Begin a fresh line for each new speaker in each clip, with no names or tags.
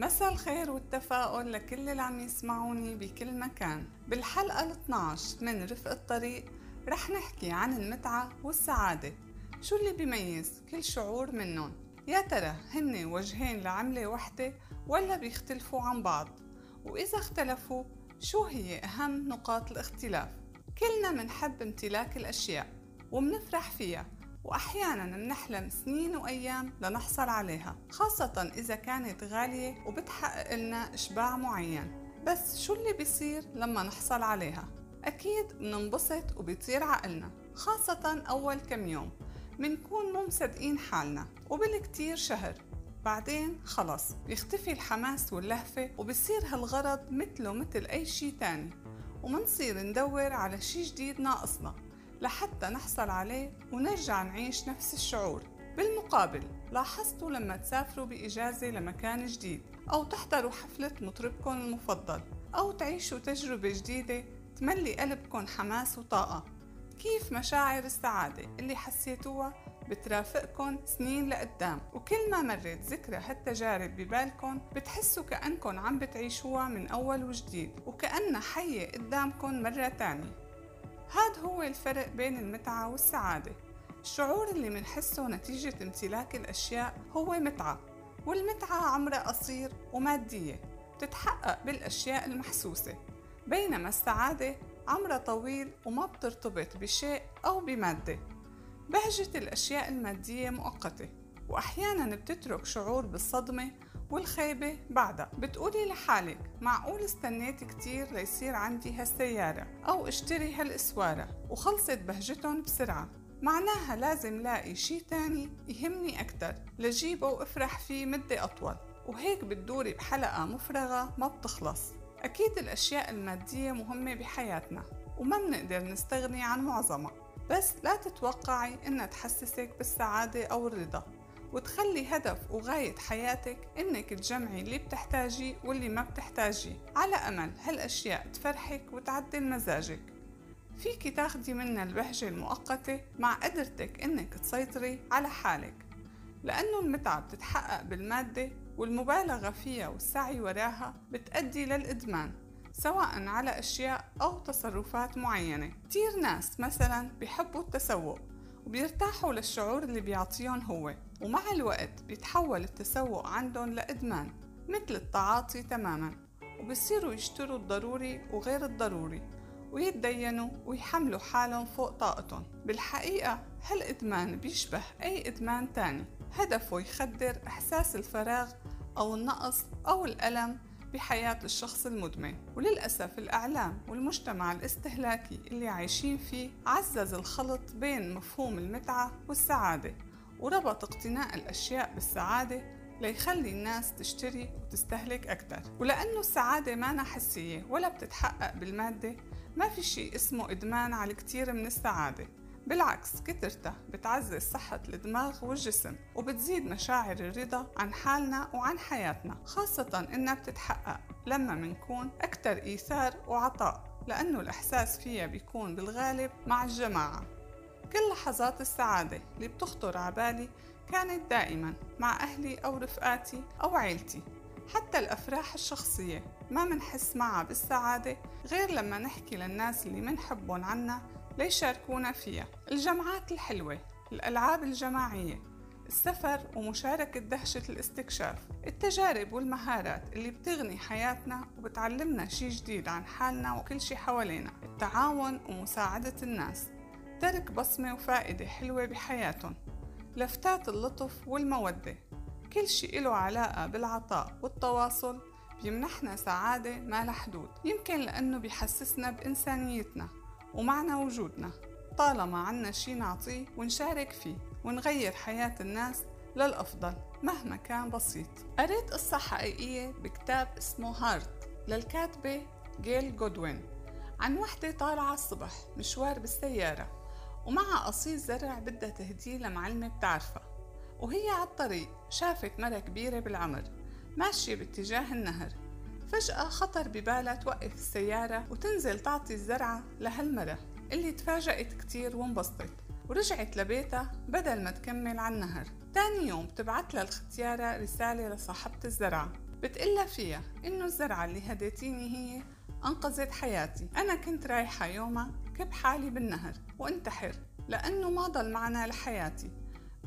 مساء الخير والتفاؤل لكل اللي عم يسمعوني بكل مكان. بالحلقة ال 12 من رفق الطريق رح نحكي عن المتعة والسعادة. شو اللي بيميز كل شعور منهم؟ يا ترى هن وجهين لعملة وحدة ولا بيختلفوا عن بعض؟ وإذا اختلفوا شو هي أهم نقاط الاختلاف؟ كلنا منحب امتلاك الأشياء ومنفرح فيها. وأحيانا منحلم سنين وأيام لنحصل عليها خاصة إذا كانت غالية وبتحقق لنا إشباع معين. بس شو اللي بيصير لما نحصل عليها؟ أكيد مننبسط وبيطير عقلنا خاصة أول كم يوم. منكون مو مصدقين حالنا وبالكتير شهر. بعدين خلص بيختفي الحماس واللهفة وبصير هالغرض مثله مثل أي شي تاني. ومنصير ندور على شي جديد ناقصنا. لحتى نحصل عليه ونرجع نعيش نفس الشعور. بالمقابل لاحظتوا لما تسافروا بإجازة لمكان جديد أو تحضروا حفلة مطربكم المفضل أو تعيشوا تجربة جديدة تملي قلبكم حماس وطاقة. كيف مشاعر السعادة اللي حسيتوها بترافقكم سنين لقدام؟ وكل ما مرت ذكرى هالتجارب ببالكم بتحسوا كأنكم عم بتعيشوها من أول وجديد وكأنها حية قدامكم مرة تانية. هاد هو الفرق بين المتعة والسعادة. الشعور اللي منحسه نتيجة امتلاك الأشياء هو متعة والمتعة عمرها قصير ومادية بتتحقق بالأشياء المحسوسة بينما السعادة عمرها طويل وما بترتبط بشيء أو بمادة. بهجة الأشياء المادية مؤقتة وأحيانا بتترك شعور بالصدمة والخيبة بعدها. بتقولي لحالك معقول استنيت كتير ليصير عندي هالسيارة أو اشتري هالإسوارة وخلصت بهجتهم بسرعة؟ معناها لازم لاقي شي تاني يهمني أكتر لجيبه وأفرح فيه مدة أطول. وهيك بتدوري بحلقة مفرغة ما بتخلص. أكيد الأشياء المادية مهمة بحياتنا وما بنقدر نستغني عن معظمها. بس لا تتوقعي إنها تحسسك بالسعادة أو الرضا. وتخلي هدف وغاية حياتك إنك تجمعي اللي بتحتاجيه واللي ما بتحتاجيه. على أمل هالأشياء تفرحك وتعدل مزاجك فيك تاخدي منها البهجة المؤقتة مع قدرتك إنك تسيطري على حالك. لأنه المتعة بتتحقق بالمادة والمبالغة فيها والسعي وراها بتأدي للإدمان سواء على أشياء أو تصرفات معينة. كتير ناس مثلا بيحبوا التسوق وبيرتاحوا للشعور اللي بيعطيهم هو ومع الوقت بيتحول التسوق عندهم لإدمان مثل التعاطي تماما وبصيروا يشتروا الضروري وغير الضروري ويتدينوا ويحملوا حالهم فوق طاقتهم. بالحقيقة هالإدمان بيشبه أي إدمان تاني هدفه يخدر إحساس الفراغ أو النقص أو الألم بحياة الشخص المدمن وللأسف الإعلام والمجتمع الاستهلاكي اللي عايشين فيه عزز الخلط بين مفهوم المتعة والسعادة وربط اقتناء الأشياء بالسعادة ليخلي الناس تشتري وتستهلك أكثر. ولأنه السعادة ما حسية ولا بتتحقق بالمادة ما في شيء اسمه إدمان على كتير من السعادة. بالعكس كترتها بتعزز صحة الدماغ والجسم وبتزيد مشاعر الرضا عن حالنا وعن حياتنا خاصة إنها بتتحقق لما منكون أكتر إيثار وعطاء لأنه الإحساس فيها بيكون بالغالب مع الجماعة. كل لحظات السعادة اللي بتخطر عبالي كانت دائما مع أهلي أو رفقاتي أو عيلتي. حتى الأفراح الشخصية ما منحس معها بالسعادة غير لما نحكي للناس اللي منحبهم عنا ليشاركونا فيها. الجمعات الحلوة الألعاب الجماعية السفر ومشاركة دهشة الاستكشاف التجارب والمهارات اللي بتغني حياتنا وبتعلمنا شي جديد عن حالنا وكل شي حوالينا. التعاون ومساعدة الناس. ترك بصمة وفائدة حلوة بحياتهم. لفتات اللطف والمودة. كل شي له علاقة بالعطاء والتواصل. بيمنحنا سعادة ما لها حدود يمكن لأنه بيحسسنا بإنسانيتنا. ومعنى وجودنا. طالما عنا شي نعطيه ونشارك فيه ونغير حياة الناس للأفضل مهما كان بسيط. قريت قصة حقيقية بكتاب اسمه هارت للكاتبة جيل جودوين عن وحدة طالعة الصبح مشوار بالسيارة ومعها قصيص زرع بدها تهديه لمعلمة بتعرفها. وهي على الطريق شافت مرة كبيرة بالعمر ماشية باتجاه النهر. فجأة خطر ببالها توقف السيارة وتنزل تعطي الزرعة لهالمرة اللي تفاجأت كتير وانبسطت ورجعت لبيتها بدل ما تكمل على النهر. تاني يوم بتبعت لها الختيارة رسالة لصاحبة الزرعة. بتقلها فيها إنه الزرعة اللي هديتيني هي أنقذت حياتي. أنا كنت رايحة يومها كب حالي بالنهر وانتحر لأنه ما ضل معنا لحياتي.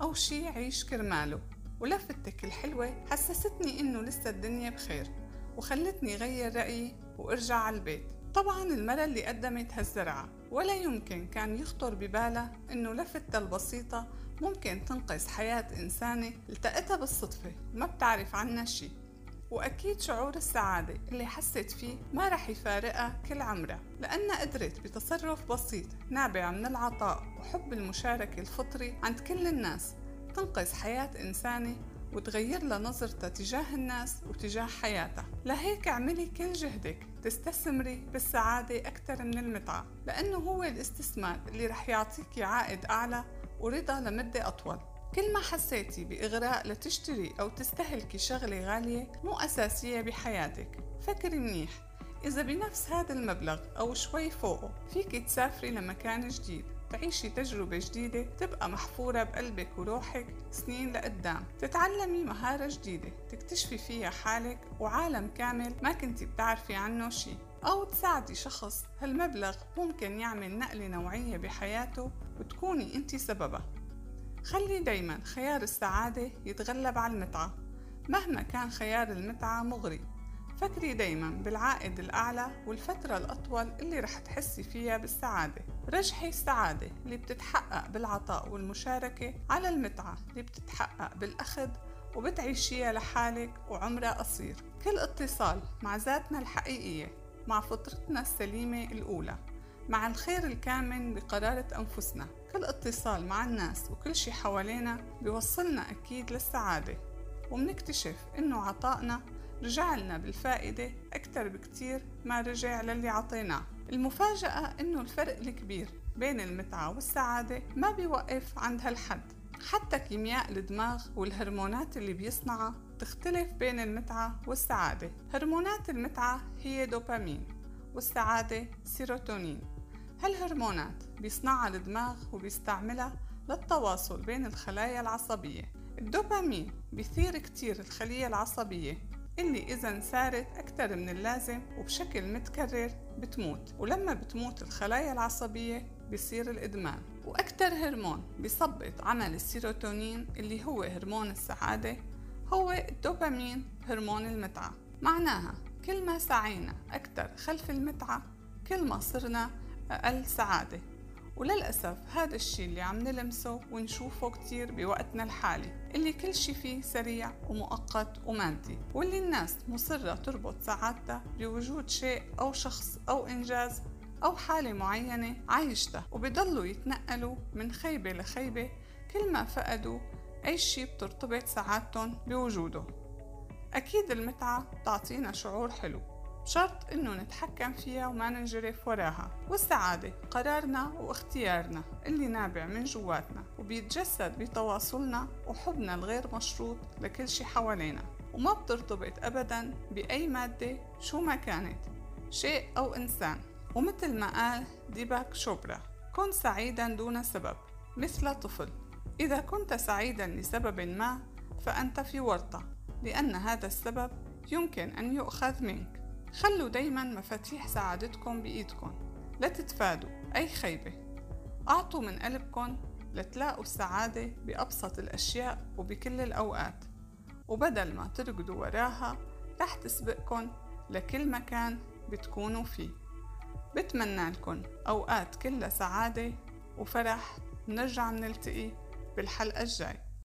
أو شي عيش كرماله. ولفتك الحلوة حسستني إنه لسه الدنيا بخير. وخلتني غير رأيي وأرجع على البيت. طبعا المرة اللي قدمت هالزرعة ولا يمكن كان يخطر ببالها إنه لفتة البسيطة ممكن تنقذ حياة إنسانة التقتها بالصدفة ما بتعرف عنها شي. وأكيد شعور السعادة اللي حست فيه ما رح يفارقها كل عمرها لأنها قدرت بتصرف بسيط نابع من العطاء وحب المشاركة الفطري عند كل الناس تنقذ حياة إنسانة وتغير لها نظرتها تجاه الناس وتجاه حياتها. لهيك اعملي كل جهدك تستثمري بالسعادة أكثر من المتعة لأنه هو الاستثمار اللي رح يعطيكي عائد أعلى ورضا لمدة أطول. كل ما حسيتي بإغراء لتشتري أو تستهلكي شغلة غالية مو أساسية بحياتك. فكري منيح إذا بنفس هذا المبلغ أو شوي فوقه فيك تسافري لمكان جديد تعيشي تجربة جديدة تبقى محفورة بقلبك وروحك سنين لقدام. تتعلمي مهارة جديدة تكتشفي فيها حالك وعالم كامل ما كنتي بتعرفي عنه شي. أو تساعدي شخص هالمبلغ ممكن يعمل نقلة نوعية بحياته وتكوني انتي سببها خلي دايما خيار السعادة يتغلب على المتعة. مهما كان خيار المتعة مغري. فكري دايما بالعائد الأعلى والفترة الأطول اللي رح تحسي فيها بالسعادة. رجحي السعادة اللي بتتحقق بالعطاء والمشاركة على المتعة اللي بتتحقق بالأخذ وبتعيشيها لحالك وعمرها قصير. كل اتصال مع ذاتنا الحقيقية مع فطرتنا السليمة الأولى مع الخير الكامن بقرارة أنفسنا. كل اتصال مع الناس وكل شي حوالينا بيوصلنا أكيد للسعادة. ومنكتشف إنه عطائنا رجع لنا بالفائدة أكتر بكتير ما رجع للي عطيناه. المفاجأة إنه الفرق الكبير بين المتعة والسعادة ما بيوقف عند هالحد. حتى كيمياء الدماغ والهرمونات اللي بيصنعها تختلف بين المتعة والسعادة. هرمونات المتعة هي دوبامين والسعادة سيروتونين. هالهرمونات بيصنعها الدماغ وبيستعملها للتواصل بين الخلايا العصبية. الدوبامين بيثير كتير الخلية العصبية. اللي إذا انثارت أكثر من اللازم وبشكل متكرر بتموت. ولما بتموت الخلايا العصبية بيصير الإدمان. وأكثر هرمون بيثبط عمل السيروتونين اللي هو هرمون السعادة هو الدوبامين هرمون المتعة. معناها كل ما سعينا أكثر خلف المتعة كل ما صرنا أقل سعادة. وللأسف هذا الشي اللي عم نلمسه ونشوفه كتير بوقتنا الحالي اللي كل شي فيه سريع ومؤقت ومادي واللي الناس مصرة تربط سعادتها بوجود شيء أو شخص أو إنجاز أو حالة معينة عايشتها وبضلوا يتنقلوا من خيبة لخيبة كل ما فقدوا أي شي بترتبط سعادتهم بوجوده. أكيد المتعة بتعطينا شعور حلو. بشرط إنه نتحكم فيها وما ننجرف وراها والسعادة قرارنا واختيارنا اللي نابع من جواتنا وبيتجسد بتواصلنا وحبنا الغير مشروط لكل شي حوالينا. وما بترتبط أبدا بأي مادة شو ما كانت شيء أو إنسان. ومثل ما قال ديباك شوبرا كن سعيدا دون سبب مثل طفل. إذا كنت سعيدا لسبب ما فأنت في ورطة لأن هذا السبب يمكن أن يؤخذ منك. خلوا دايما مفاتيح سعادتكم بإيدكم. لا تتفادوا. أي خيبة. أعطوا من قلبكم لتلاقوا السعادة بأبسط الأشياء وبكل الأوقات. وبدل ما ترقدوا وراها رح تسبقكن لكل مكان بتكونوا فيه. بتمنى لكم أوقات كلها سعادة وفرح نرجع نلتقي بالحلقة الجاي.